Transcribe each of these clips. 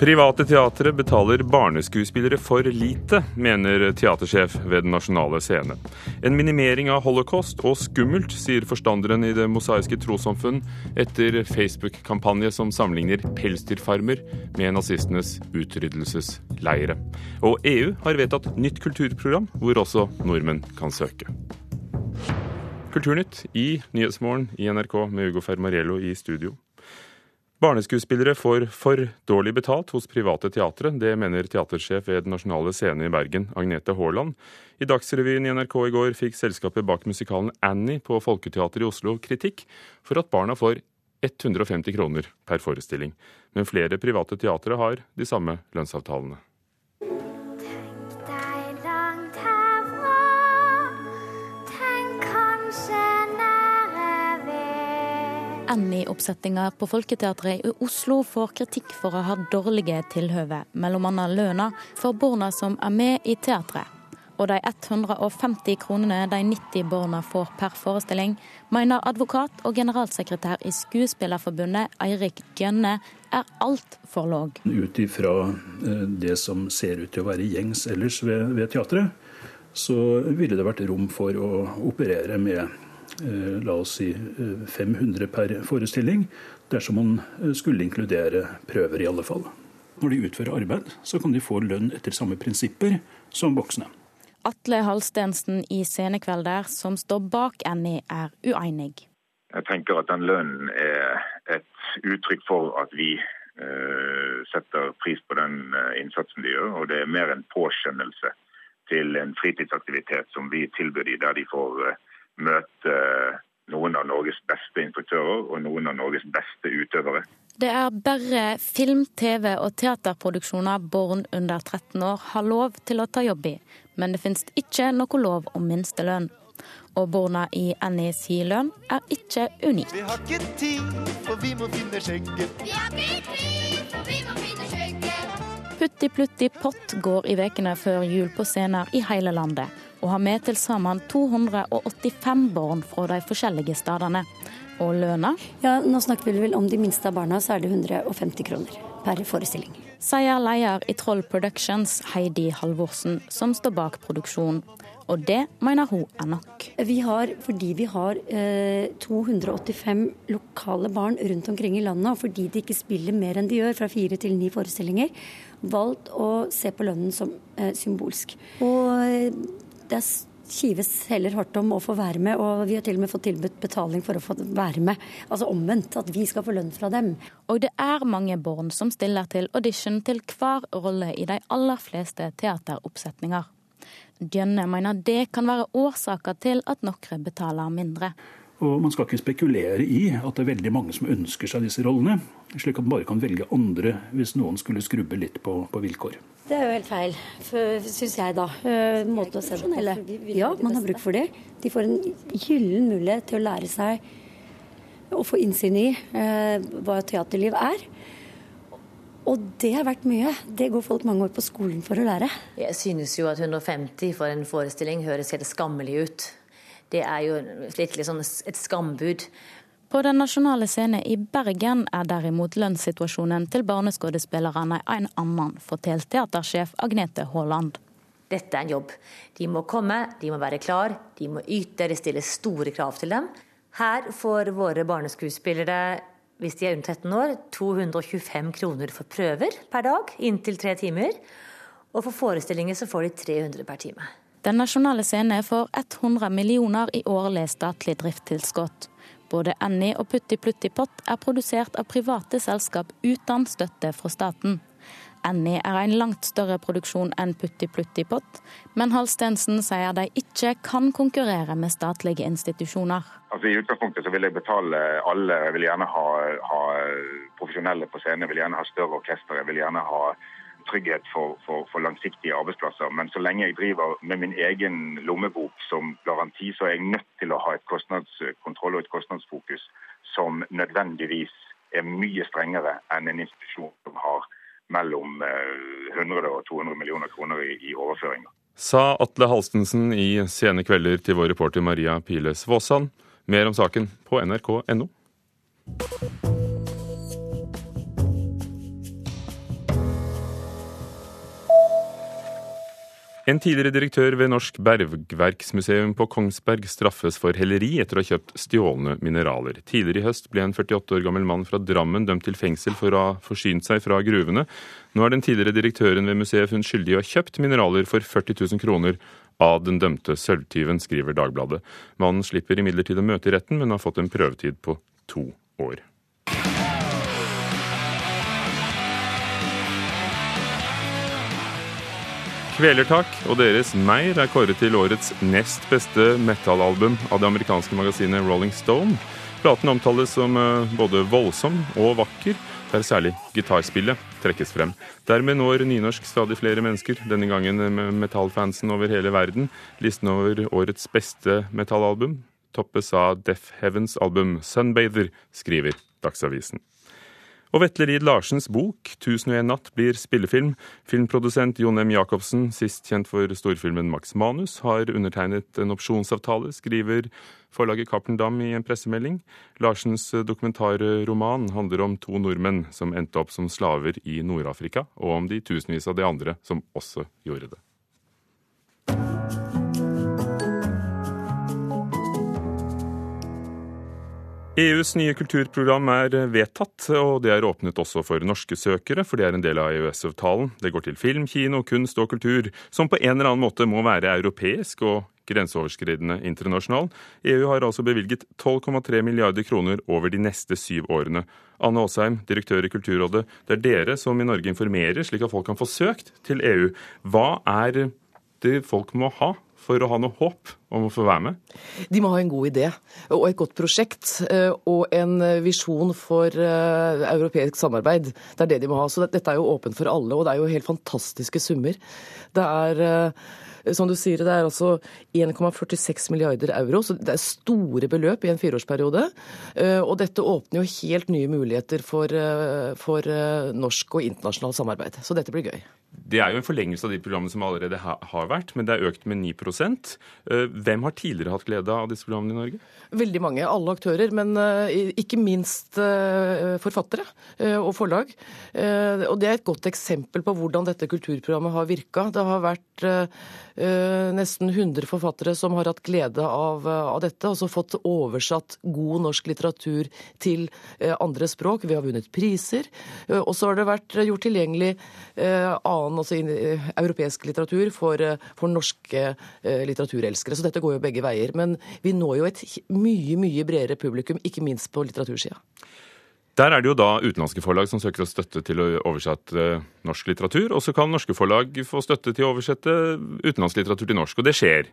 Private teatre betaler barneskuespillere for lite, mener teatersjef ved Den nasjonale scene. En minimering av holocaust og skummelt, sier forstanderen i Det mosaiske trossamfunn etter Facebook-kampanje som sammenligner pelsdyrfarmer med nazistenes utryddelsesleire. Og EU har vedtatt nytt kulturprogram, hvor også nordmenn kan søke. Kulturnytt i Nyhetsmorgen i NRK med Ugo Fermariello i studio. Barneskuespillere får for dårlig betalt hos private teatre. Det mener teatersjef ved Den nasjonale scene i Bergen, Agnete Haaland. I Dagsrevyen i NRK i går fikk selskapet bak musikalen Annie på Folketeatret i Oslo kritikk for at barna får 150 kroner per forestilling. Men flere private teatre har de samme lønnsavtalene. Annie-oppsettinga på Folketeatret i Oslo får kritikk for å ha dårlige tilhøve, bl.a. lønna for barna som er med i teatret. Og de 150 kronene de 90 barna får per forestilling, mener advokat og generalsekretær i Skuespillerforbundet Eirik Gjønne er altfor låg. Ut ifra eh, det som ser ut til å være gjengs ellers ved, ved teatret, så ville det vært rom for å operere med la oss si 500 eh, per forestilling, dersom man eh, skulle inkludere prøver, i alle fall. Når de utfører arbeid, så kan de få lønn etter samme prinsipper som voksne. Atle Halstensen i Scenekvelder, som står bak Annie, er uenig. Jeg tenker at den lønnen er et uttrykk for at vi setter pris på den innsatsen de gjør. Og det er mer en påskjønnelse til en fritidsaktivitet som vi tilbyr dem, der de får møte noen av Norges beste instruktører og noen av Norges beste utøvere. Det er bare film-, TV- og teaterproduksjoner barn under 13 år har lov til å ta jobb i, men det finnes ikke noe lov om minstelønn. Og barna i NIs lønn er ikke unik. Vi har ikke tid, for vi må finne skjegget. Vi har ikke tid, for vi må finne skjegget. Putti Plutti Pott går i ukene før jul på scener i hele landet og har med til sammen 285 barn fra de forskjellige stedene. Og lønna? Ja, Nå snakker vi vel om de minste av barna, så er det 150 kroner per forestilling. Sier leder i Troll Productions, Heidi Halvorsen, som står bak produksjonen. Og det mener hun er nok. Vi har, fordi vi har eh, 285 lokale barn rundt omkring i landet, og fordi de ikke spiller mer enn de gjør, fra fire til ni forestillinger, valgt å se på lønnen som eh, symbolsk. Og eh, det kives heller hardt om å få være med, og vi har til og med fått tilbudt betaling for å få være med. Altså omvendt, at vi skal få lønn fra dem. Og det er mange barn som stiller til audition til hver rolle i de aller fleste teateroppsetninger. Djønne mener det kan være årsaker til at noen betaler mindre. Og man skal ikke spekulere i at det er veldig mange som ønsker seg disse rollene, slik at man bare kan velge andre hvis noen skulle skrubbe litt på, på vilkår. Det er jo helt feil, syns jeg, da. Eh, måte å se det Ja, man har bruk for det. De får en gyllen mulighet til å lære seg å få innsyn i eh, hva teaterliv er. Og det har vært mye. Det går folk mange år på skolen for å lære. Jeg synes jo at 150 for en forestilling høres helt skammelig ut. Det er jo litt sånn et skambud. På Den nasjonale scene i Bergen er derimot lønnssituasjonen til barneskuespillerne en annen, forteller teatersjef Agnete Haaland. Dette er en jobb. De må komme, de må være klar, de må yte, det stilles store krav til dem. Her får våre barneskuespillere, hvis de er under 13 år, 225 kroner for prøver per dag, inntil tre timer. Og for forestillinger så får de 300 per time. Den nasjonale scene får 100 millioner i årlig statlig driftstilskudd. Både Annie og Putti Plutti Pott er produsert av private selskap uten støtte fra staten. Annie er en langt større produksjon enn Putti Plutti Pott, men Halstensen sier de ikke kan konkurrere med statlige institusjoner. Altså, I utgangspunktet vil jeg betale alle. Jeg vil gjerne ha, ha profesjonelle på scenen, jeg vil gjerne ha større orkester. Jeg vil gjerne ha trygghet for, for, for, langsiktige arbeidsplasser. Men så lenge jeg driver med min egen lommebok som garanti, så er jeg nødt til å ha et kostnadskontroll og et kostnadsfokus som nødvendigvis er mye strengere enn en institusjon som har mellom 100 eh, og 200 millioner kroner i, i overføringer. Sa Atle Halstensen i Sene kvelder til vår reporter Maria Piles Våsan. Mer om saken på nrk.no. En tidligere direktør ved Norsk bergverksmuseum på Kongsberg straffes for helleri etter å ha kjøpt stjålne mineraler. Tidligere i høst ble en 48 år gammel mann fra Drammen dømt til fengsel for å ha forsynt seg fra gruvene. Nå er den tidligere direktøren ved museet funnet skyldig i å ha kjøpt mineraler for 40 000 kroner av den dømte sølvtyven, skriver Dagbladet. Mannen slipper imidlertid å møte i retten, men har fått en prøvetid på to år. Kvelertak og deres Meir er kåret til årets nest beste metallalbum av det amerikanske magasinet Rolling Stone. Platen omtales som eh, både voldsom og vakker, der særlig gitarspillet trekkes frem. Dermed når nynorsk stadig flere mennesker, denne gangen metallfansen over hele verden. Listen over årets beste metallalbum toppes av Deaf Heavens album Sunbather, skriver Dagsavisen. Og Vetle Lid Larsens bok 'Tusen og en natt' blir spillefilm. Filmprodusent Jon M. Jacobsen, sist kjent for storfilmen Max Manus, har undertegnet en opsjonsavtale, skriver forlaget Cappelen i en pressemelding. Larsens dokumentarroman handler om to nordmenn som endte opp som slaver i Nord-Afrika, og om de tusenvis av de andre som også gjorde det. EUs nye kulturprogram er vedtatt, og det er åpnet også for norske søkere, for det er en del av EØS-avtalen. Det går til film, kino, kunst og kultur, som på en eller annen måte må være europeisk og grenseoverskridende internasjonal. EU har altså bevilget 12,3 milliarder kroner over de neste syv årene. Anne Aasheim, direktør i Kulturrådet, det er dere som i Norge informerer, slik at folk kan få søkt til EU. Hva er det folk må ha for å ha noe håp om å få være med? De må ha en god idé og et godt prosjekt eh, og en visjon for eh, europeisk samarbeid. Det er det de må ha. Så dette er jo åpent for alle, og det er jo helt fantastiske summer. Det er eh, som du sier, det er altså 1,46 milliarder euro, så det er store beløp i en fireårsperiode. Og dette åpner jo helt nye muligheter for, for norsk og internasjonalt samarbeid. Så dette blir gøy. Det er jo en forlengelse av de programmene som allerede har vært, men det er økt med 9 eh, Hvem har tidligere hatt glede av disse programmene i Norge? Veldig mange. Alle aktører, men eh, ikke minst eh, forfattere og forlag. Og det er et godt eksempel på hvordan dette kulturprogrammet har virka. Det har vært nesten 100 forfattere som har hatt glede av, av dette, altså fått oversatt god norsk litteratur til andre språk. Vi har vunnet priser. Og så har det vært gjort tilgjengelig annen altså eh, europeisk litteratur for, eh, for norske eh, litteraturelskere. Så dette går jo begge veier. Men vi når jo et mye, mye bredere publikum, ikke minst på litteratursida. Der er det jo da utenlandske forlag som søker støtte til å oversette norsk litteratur. Og så kan norske forlag få støtte til å oversette utenlandsk litteratur til norsk. Og det skjer.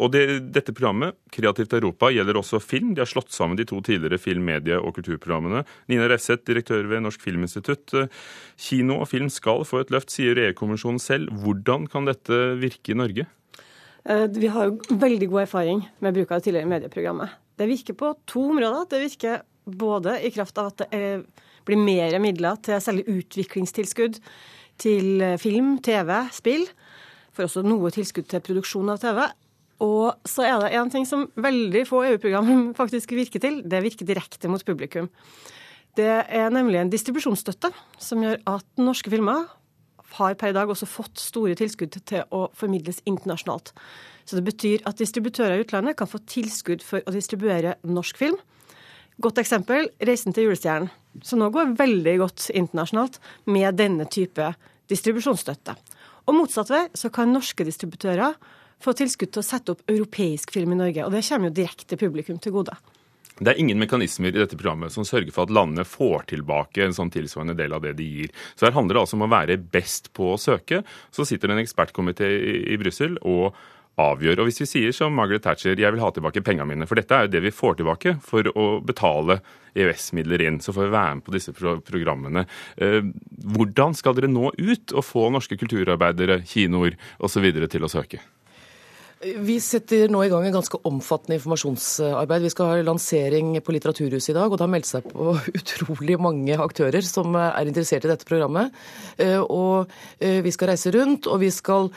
Og det, dette programmet, Kreativt Europa, gjelder også film. De har slått sammen de to tidligere film-, medie- og kulturprogrammene. Nina Refseth, direktør ved Norsk Filminstitutt. Kino og film skal få et løft, sier EU-kommisjonen selv. Hvordan kan dette virke i Norge? Eh, vi har jo veldig god erfaring med bruk av det tidligere medieprogrammet. Det virker på to områder. Det virker både i kraft av at det blir mer midler til særlig utviklingstilskudd til film, TV, spill. For også noe tilskudd til produksjon av TV. Og så er det en ting som veldig få EU-program faktisk virker til. Det virker direkte mot publikum. Det er nemlig en distribusjonsstøtte som gjør at norske filmer har per i dag også fått store tilskudd til å formidles internasjonalt. Så det betyr at distributører i utlandet kan få tilskudd for å distribuere norsk film. Godt eksempel 'Reisen til julestjernen', som nå går veldig godt internasjonalt med denne type distribusjonsstøtte. Og motsatt vei så kan norske distributører få tilskudd til å sette opp europeisk film i Norge. Og det kommer jo direkte publikum til gode. Det er ingen mekanismer i dette programmet som sørger for at landene får tilbake en sånn tilsvarende del av det de gir. Så her handler det altså om å være best på å søke. Så sitter det en ekspertkomité i, Brussel og avgjør. Og hvis vi sier som Margaret Thatcher, jeg vil ha tilbake pengene mine, for dette er jo det vi får tilbake for å betale EØS-midler inn, så får vi være med på disse programmene. Eh, hvordan skal dere nå ut og få norske kulturarbeidere, kinoer osv. til å søke? Vi setter nå i gang en ganske omfattende informasjonsarbeid. Vi skal ha lansering på Litteraturhuset i dag, og det har meldt seg på utrolig mange aktører som er interessert i dette programmet. Eh, og eh, vi skal reise rundt, og vi skal,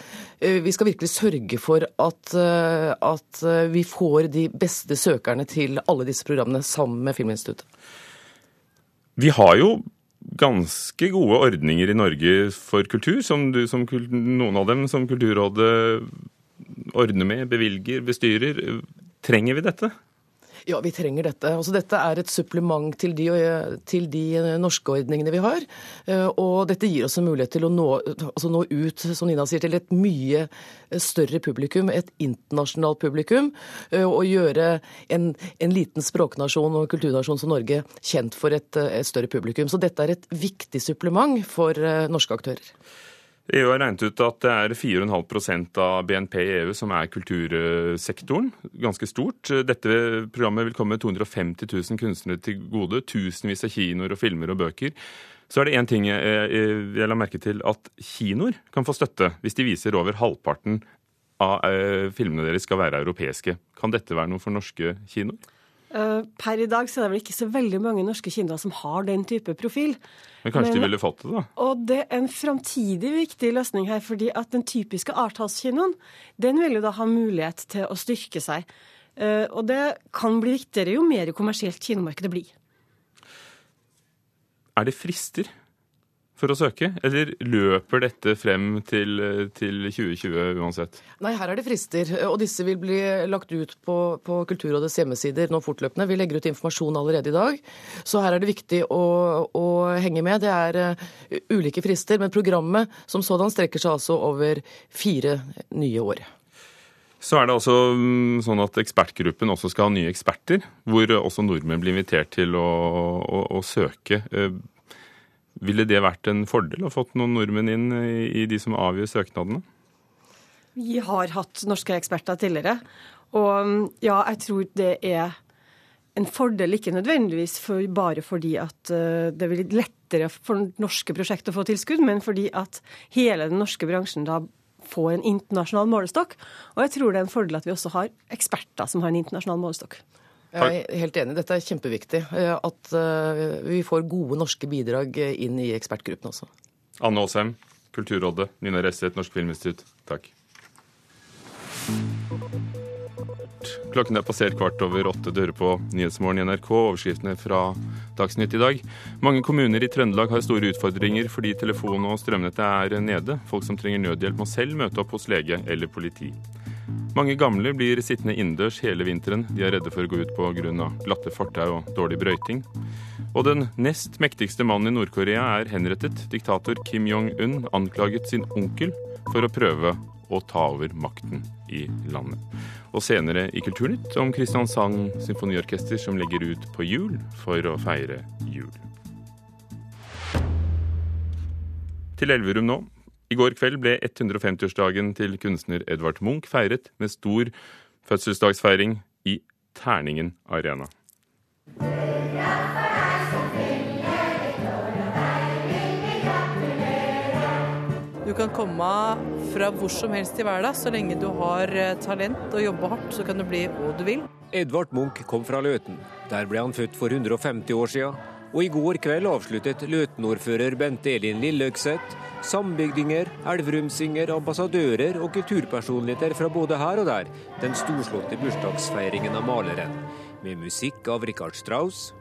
eh, vi skal virkelig sørge for at, at vi får de beste søkerne til alle disse programmene sammen med Filminstituttet. Vi har jo ganske gode ordninger i Norge for kultur, som, du, som noen av dem som Kulturrådet ordner med, bevilger, bestyrer. Trenger vi dette? Ja, vi trenger dette. Altså, dette er et supplement til de, til de, norske ordningene vi har. Eh, og dette gir oss en mulighet til å nå, altså nå, ut som Nina sier, til et mye større publikum, et internasjonalt publikum. Eh, og gjøre en, en liten språknasjon og kulturnasjon som Norge kjent for et, et større publikum. Så dette er et viktig supplement for eh, norske aktører. EU har regnet ut at det er 4,5% av BNP i EU som er kultursektoren. Ganske stort. Dette programmet vil komme 250 000 kunstnere til gode. Tusenvis av kinoer og filmer og bøker. Så er det én ting jeg la merke til, at kinoer kan få støtte hvis de viser over halvparten av eh, filmene deres skal være europeiske. Kan dette være noe for norske kinoer? Eh, per i dag så er det vel ikke så veldig mange norske kinoer som har den type profil. Men kanskje Men, de ville fått det, da? Og det er en framtidig viktig løsning her. fordi at den typiske Arthouse-kinoen, den vil jo da ha mulighet til å styrke seg. Eh, og det kan bli viktigere jo mer kommersielt kinomarkedet blir. Er det frister for å søke, eller løper dette frem til, til 2020 uansett? Nei, her er det frister, og disse vil bli lagt ut på, på, Kulturrådets hjemmesider nå fortløpende. Vi legger ut informasjon allerede i dag, så her er det viktig å, å henge med. Det er uh, ulike frister, men programmet som sådan strekker seg altså over fire nye år. Så er det altså mm, sånn at ekspertgruppen også skal ha nye eksperter, hvor også nordmenn blir invitert til å, å, å søke. Ville det vært en fordel å fått noen nordmenn inn i de som avgjør søknadene? Vi har hatt norske eksperter tidligere. Og ja, jeg tror det er en fordel, ikke nødvendigvis for, bare fordi at uh, det blir lettere for norske prosjekter å få tilskudd, men fordi at hele den norske bransjen da får en internasjonal målestokk. Og jeg tror det er en fordel at vi også har eksperter som har en internasjonal målestokk. Jeg er helt enig. Dette er kjempeviktig. Eh, at eh, vi får gode norske bidrag inn i ekspertgruppen også. Anne Aasheim, Kulturrådet, Nina Resset, Norsk Filminstitutt, takk. Klokken er passert kvart over åtte. Du hører på Nyhetsmorgen i NRK. Overskriftene fra Dagsnytt i dag. Mange kommuner i Trøndelag har store utfordringer fordi telefon- og strømnettet er nede. Folk som trenger nødhjelp må selv møte opp hos lege eller politi. Mange gamle blir sittende innendørs hele vinteren. De er redde for å gå ut pga. glatte fortau og dårlig brøyting. Og den nest mektigste mannen i Nord-Korea er henrettet. Diktator Kim Jong-un anklaget sin onkel for å prøve å ta over makten i landet. Og senere i Kulturnytt om Kristiansand Symfoniorkester som legger ut på jul for å feire jul. Til Elverum nå. I går kveld ble 150-årsdagen til kunstner Edvard Munch feiret med stor fødselsdagsfeiring i Terningen Arena. Du kan komme fra hvor som helst i verden. Så lenge du har eh, talent og jobber hardt, så kan du bli hva du vil. Edvard Munch kom fra Løten. Der ble han født for 150 år siden. Og i går kveld avsluttet Løten-ordfører Bente Elin Lilløkseth Sambygdinger, elverumsinger, ambassadører og kulturpersonligheter fra både her og der den storslåtte bursdagsfeiringen av maleren, med musikk av Richard Strauss.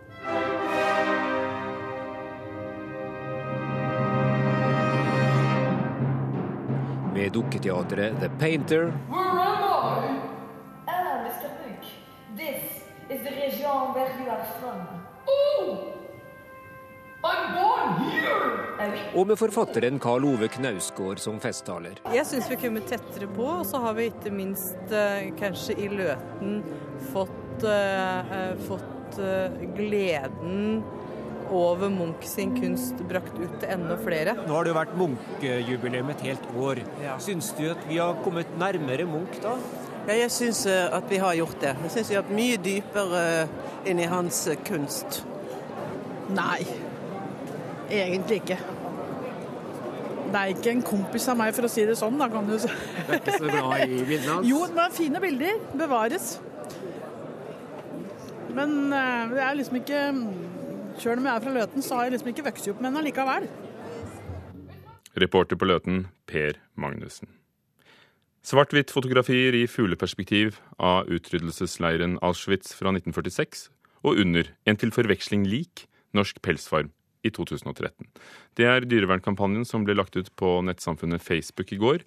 Med dukketeatret The Painter. This is the region where you are from. Og med forfatteren Karl Ove Knausgård som festtaler. Jeg syns vi kommer tettere på, og så har vi ikke minst eh, kanskje i Løten fått, uh, fått uh, gleden over Munch sin kunst brakt ut til enda flere. Nå har det jo vært Munch-jubileum et helt år. Ja. Syns du at vi har kommet nærmere Munch da? Ja, jeg syns at vi har gjort det. Jeg syns vi har vært mye dypere inn i hans kunst. Nei, Egentlig ikke. Det er ikke en kompis av meg, for å si det sånn. Da, kan du. Det er ikke så bra i bildene hans? Jo, er fine bilder. Bevares. Men uh, det er liksom ikke Sjøl om jeg er fra Løten, så har jeg liksom ikke vokst opp med henne likevel. Reporter på Løten, Per Magnussen. Svart-hvitt-fotografier i fugleperspektiv av utryddelsesleiren Auschwitz fra 1946, og under en til forveksling lik norsk pelsfarm i 2013. Det er dyrevernkampanjen som ble lagt ut på nettsamfunnet Facebook i går.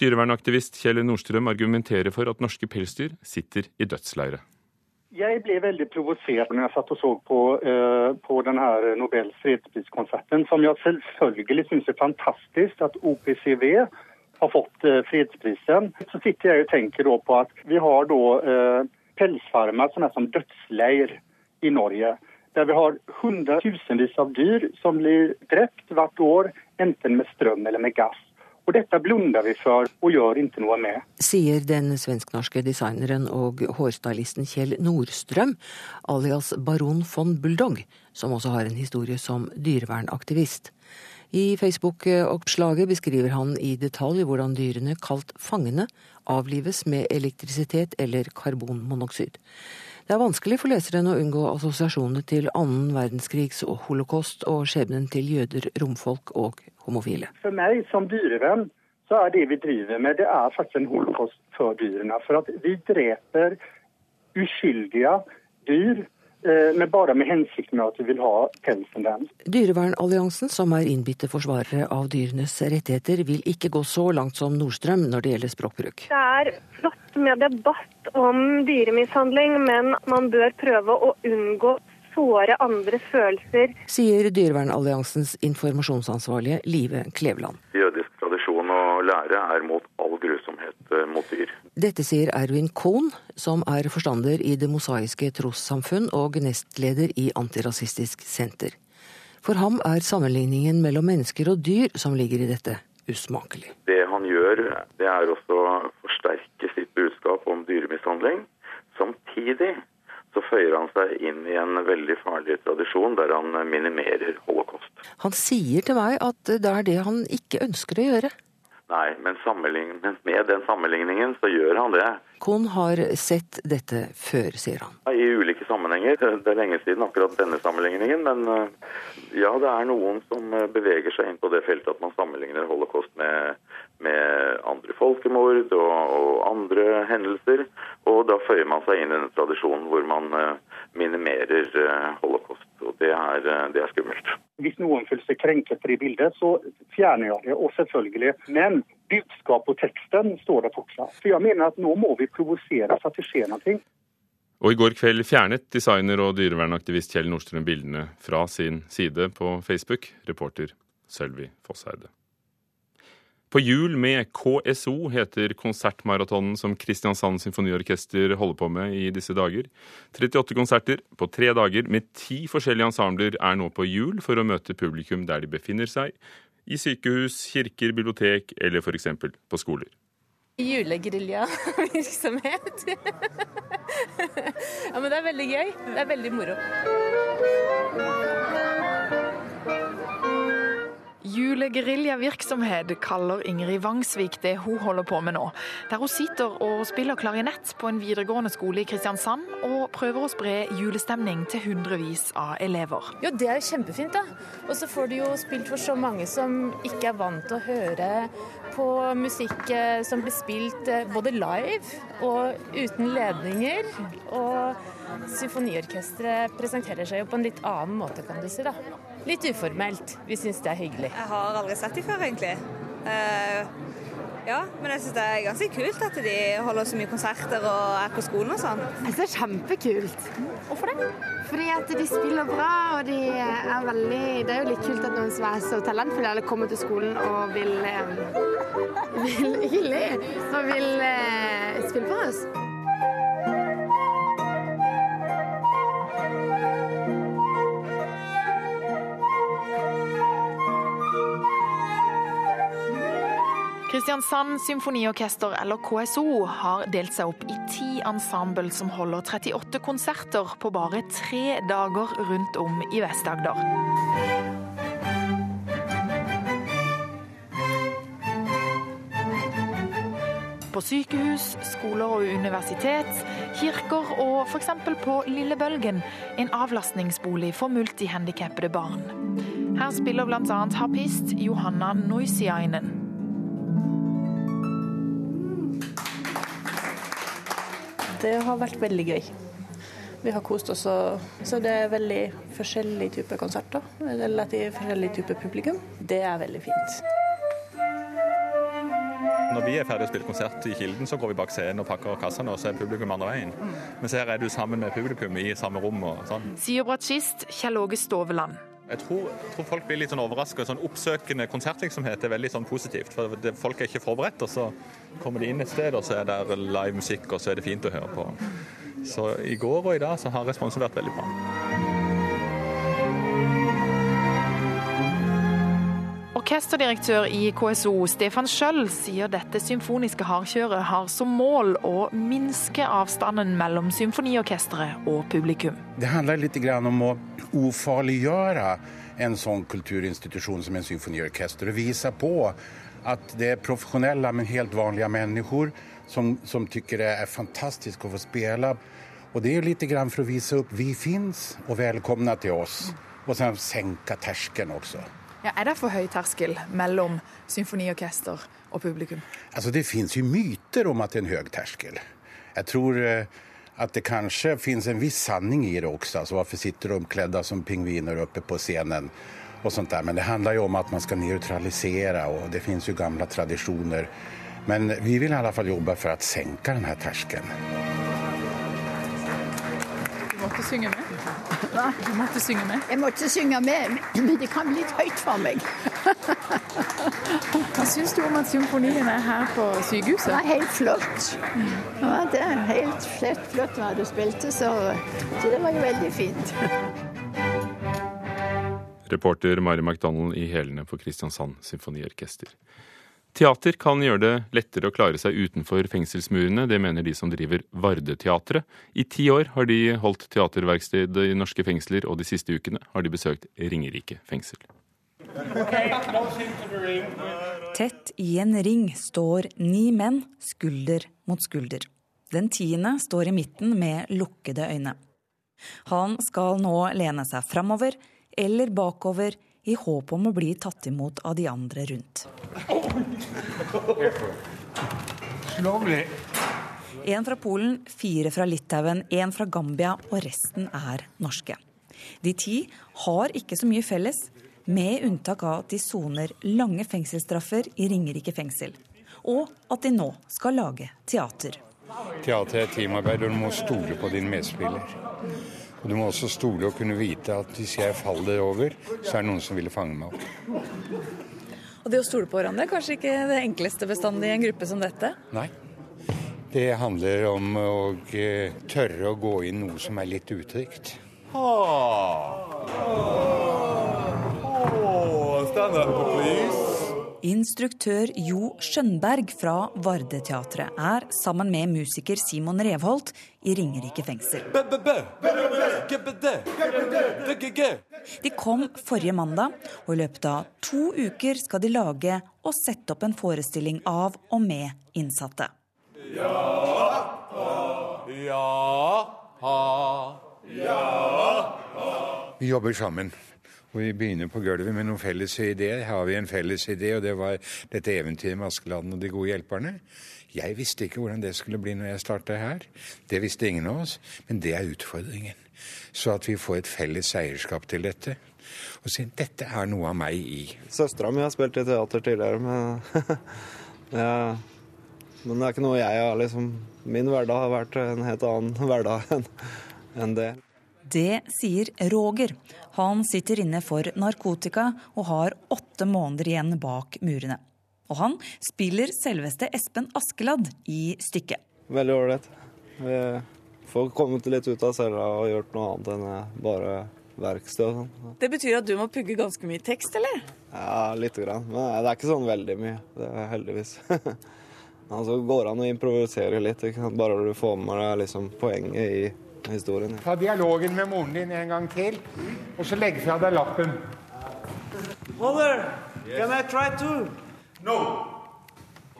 Dyrevernaktivist Kjell Nordstrøm argumenterer for at norske pelsdyr sitter i dødsleire. Jeg ble veldig provosert når jeg satt og så på, uh, på denne Nobels fredspriskonserten, som jeg selvfølgelig syns er fantastisk at OPCW har fått uh, fredsprisen. Så sitter jeg og tenker på at vi har da, uh, pelsfarmer som er som dødsleir i Norge. Der vi har hundretusenvis av dyr som blir drept hvert år, enten med strøm eller med gass. Og dette blunder vi for og gjør ikke noe med. Sier den svensk-norske designeren og hårstylisten Kjell Nordstrøm, alias baron von Bulldog, som også har en historie som dyrevernaktivist. I Facebook-oppslaget beskriver han i detalj hvordan dyrene, kalt fangene, avlives med elektrisitet eller karbonmonoksid. Det er vanskelig for leseren å unngå assosiasjonene til annen verdenskrigs og holocaust og skjebnen til jøder, romfolk og homofile. For meg som dyrevenn så er det vi driver med, det er faktisk en holocaust for dyrene. For at vi dreper uskyldige dyr men bare med hensikten med at vi vil ha pelsen deres. Dyrevernalliansen, som er innbitte forsvarere av dyrenes rettigheter, vil ikke gå så langt som Nordstrøm når det gjelder språkbruk. Det er flott med debatt om dyremishandling, men man bør prøve å unngå såre andres følelser. Sier Dyrevernalliansens informasjonsansvarlige Live Kleveland. Jødisk tradisjon og lære er mot eh, mot dyr. Dette sier Erwin Kohn, som er forstander i Det mosaiske trossamfunn og nestleder i Antirasistisk senter. For ham er sammenligningen mellom mennesker og dyr som ligger i dette, usmakelig. Det han gjør, det er også å forsterke sitt budskap om dyremishandling. Samtidig så føyer han seg inn i en veldig farlig tradisjon der han minimerer holocaust. Han sier til meg at det er det han ikke ønsker å gjøre. Nei, men med den sammenligningen så gjør han det. Kohn har sett dette før, sier han. I ulike sammenhenger. Det er lenge siden akkurat denne sammenligningen. Men eh, ja, det er noen som eh, beveger seg inn på det feltet at man sammenligner holocaust med, med andre folkemord og, og, andre hendelser. Og da føyer man seg inn i denne tradisjonen hvor man eh, minimerer holocaust. Og det er, det er skummelt. Hvis noen føler seg krenket i bildet, så fjerner jeg det. Og selvfølgelig. Men budskap og teksten står det fortsatt. For jeg mener at nå må vi provosere så at det skjer noe. Og i går kveld fjernet designer og dyrevernaktivist Kjell Nordstrøm bildene fra sin side på Facebook, reporter Sølvi Fosseide. På hjul med KSO heter konsertmaratonen som Kristiansand Symfoniorkester holder på med i disse dager. 38 konserter på tre dager med ti forskjellige ensembler er nå på hjul for å møte publikum der de befinner seg. I sykehus, kirker, bibliotek eller f.eks. på skoler. Julegeriljavirksomhet. ja, men det er veldig gøy. Det er veldig moro. Julegeriljavirksomhet kaller Ingrid Vangsvik det hun holder på med nå. Der hun sitter og spiller klarinett på en videregående skole i Kristiansand, og prøver å spre julestemning til hundrevis av elever. Jo, det er jo kjempefint, da. Og så får du jo spilt for så mange som ikke er vant til å høre på musikk eh, som blir spilt eh, både live og uten ledninger. Og symfoniorkesteret presenterer seg jo på en litt annen måte, kan du si. da. Litt uformelt. Vi syns det er hyggelig. Jeg har aldri sett dem før, egentlig. Uh, ja, men jeg syns det er ganske kult at de holder så mye konserter og er på skolen og sånn. Jeg synes det er kjempekult. Hvorfor det? Fordi at de spiller bra, og de er veldig Det er jo litt kult at noen som er så talentfulle, eller kommer til skolen og vil, eh, vil Ikke le, og vil eh, spille for oss. Kristiansand Symfoniorkester, eller KSO, har delt seg opp i ti ensemble som holder 38 konserter på bare tre dager rundt om i Vest-Agder. På sykehus, skoler og universitet, kirker og f.eks. på Lille Bølgen, en avlastningsbolig for multihandikappede barn. Her spiller bl.a. harpist Johanna Noisiainen. Det har vært veldig gøy. Vi har kost oss. Så det er veldig forskjellig type konserter. Relativt forskjellig type publikum. Det er veldig fint. Når vi er ferdig å spille konsert i Kilden, så går vi bak scenen og pakker kassene, og så er publikum andre veien. Mens her er du sammen med publikum i samme rom og sånn. Sier bratsjist Kjell Åge Stoveland. Jeg tror, tror, folk blir litt sånn overraska. Sånn oppsøkende konsertvirksomhet er veldig sånn positivt. For det, Folk er ikke forberedt, og så kommer de inn et sted, og så er det live musikk, og så er det fint å høre på. Så i går og i dag så har responsen vært veldig bra. Orkesterdirektør i KSO Stefan Schjøll sier dette symfoniske hardkjøret har som mål å minske avstanden mellom symfoniorkesteret og publikum. Det handler litt om å ufarliggjøre en sånn kulturinstitusjon som en symfoniorkester og vise på at det er profesjonelle, men helt vanlige mennesker som, som tykker det er fantastisk å få spille. Og det er litt for å vise opp vi fins, og velkomne til oss. Og så senke terskelen også. Ja, er det for høy terskel mellom symfoniorkester og publikum? Altså, det fins jo myter om at det er en høy terskel. Jeg tror eh, at det kanskje finnes en viss sanning i det også. Altså, hvorfor sitter de kledd som pingviner oppe på scenen? og sånt der. Men det handler jo om at man skal neutralisere, og det finnes jo gamle tradisjoner. Men vi vil i alle fall jobbe for å senke denne terskelen. Måtte synge med? Hva? Du måtte synge med? Jeg måtte synge med, men det kan bli litt høyt for meg. Hva syns du om at symfonien er her på sykehuset? Det var helt flott. Ja, det er helt slett flott hva du spilte, så, så det var jo veldig fint. Reporter Mari McDonald i hælene på Kristiansand Symfoniorkester. Teater kan gjøre det lettere å klare seg utenfor fengselsmurene. Det mener de som driver Vardeteatret. I ti år har de holdt teaterverksted i norske fengsler, og de siste ukene har de besøkt Ringerike fengsel. Tett i en ring står ni menn, skulder mot skulder. Den tiende står i midten med lukkede øyne. Han skal nå lene seg framover eller bakover i håp om å bli tatt imot av de andre rundt. En fra Polen, fire fra Litauen, en fra Gambia og resten er norske. De ti har ikke så mye felles, med unntak av at de soner lange fengselsstraffer i Ringerike fengsel. Og at de nå skal lage teater. Teater er teamarbeid, og du må stole på din medspiller. Og Du må også stole og kunne vite at hvis jeg faller over, så er det noen som ville fange meg opp. Og det å stole på hverandre er kanskje ikke det enkleste bestandig i en gruppe som dette? Nei. Det handler om å eh, tørre å gå inn noe som er litt utrygt. Oh. Oh, stand up, please. Instruktør Jo Skjønberg fra Vardeteatret er sammen med musiker Simon Revholt i Ringerike fengsel. De kom forrige mandag, og i løpet av to uker skal de lage og sette opp en forestilling av og med innsatte. Ja, ja, ha, ja, ha. Vi jobber sammen. Vi begynner på gulvet med noen felles ideer. Her har vi en felles idé, og det var dette eventyret med Askeladden og de gode hjelperne. Jeg visste ikke hvordan det skulle bli når jeg starta her. Det visste ingen av oss. Men det er utfordringen. Så at vi får et felles eierskap til dette. Og si dette er noe av meg i. Søstera mi har spilt i teater tidligere, men ja. Men det er ikke noe jeg har liksom Min hverdag har vært en helt annen hverdag enn det. Det sier Roger. Han sitter inne for narkotika og har åtte måneder igjen bak murene. Og han spiller selveste Espen Askeladd i stykket. Veldig ålreit. Vi får kommet litt ut av cella og gjort noe annet enn bare verksted og sånn. Det betyr at du må pugge ganske mye tekst, eller? Ja, lite grann. Men det er ikke sånn veldig mye. Det er heldigvis. altså går det an å improvisere litt, bare du får med deg liksom poenget i historien. Ta dialogen med moren din en gang til, og så legg fra deg lappen. Mother, can I try too? No.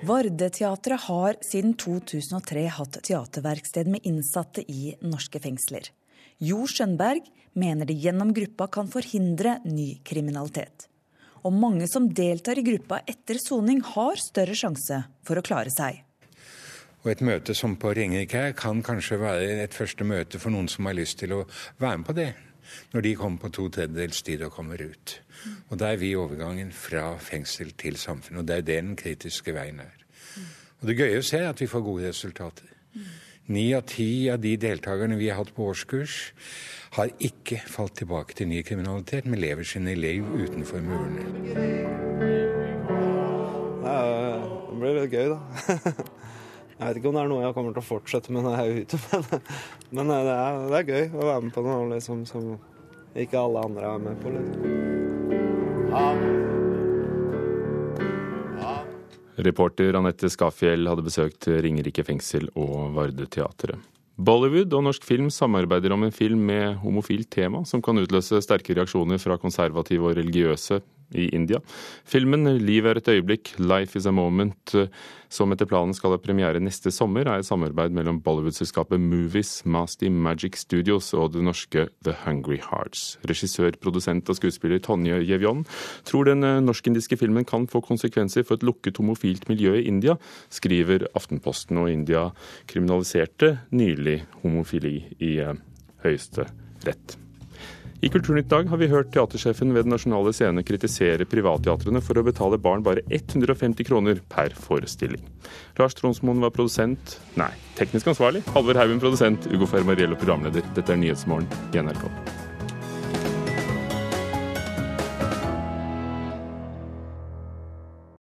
Vardeteatret har siden 2003 hatt teaterverksted med innsatte i norske fengsler. Jo Skjønberg mener de gjennom gruppa kan forhindre ny kriminalitet. Og mange som deltar i gruppa etter soning, har større sjanse for å klare seg. Og et møte som på Ringerike kan kanskje være et første møte for noen som har lyst til å være med på det. Når de kommer på to tredjedels tid og kommer ut. Og da er vi i overgangen fra fengsel til samfunn. Og det er det den kritiske veien er. Og det gøye å se er at vi får gode resultater. Ni av ti av de deltakerne vi har hatt på årskurs, har ikke falt tilbake til ny kriminalitet, men lever sine liv utenfor murene. Det blir litt gøy, da. Jeg vet ikke om det er noe jeg kommer til å fortsette med når jeg er ute, men, men det, er, det, er, gøy å være med på noe liksom, som ikke alle andre er med på. Liksom. Reporter Anette Skafjell hadde besøkt Ringerike fengsel og Varde-teatret. Bollywood og norsk film samarbeider om en film med homofilt tema, som kan utløse sterke reaksjoner fra konservative og religiøse i India. Filmen 'Liv er et øyeblikk', 'Life is a moment', eh, som etter planen skal ha premiere neste sommer, er et samarbeid mellom Bollywood-selskapet Movies, Masty Magic Studios og det norske The Hungry Hearts. Regissør, produsent og skuespiller Tonje Jevjon tror den eh, norsk-indiske filmen kan få konsekvenser for et lukket homofilt miljø i India, skriver Aftenposten, og India kriminaliserte nylig homofili i eh, høyeste rett. I Kulturnytt dag har vi hørt teatersjefen ved Den nasjonale scene kritisere privatteatrene for å betale barn bare 150 kroner per forestilling. Lars Tronsmoen var produsent, nei, teknisk ansvarlig. Halvor Haugen produsent. Ugo Fermariello programleder. Dette er Nyhetsmorgen i NRK.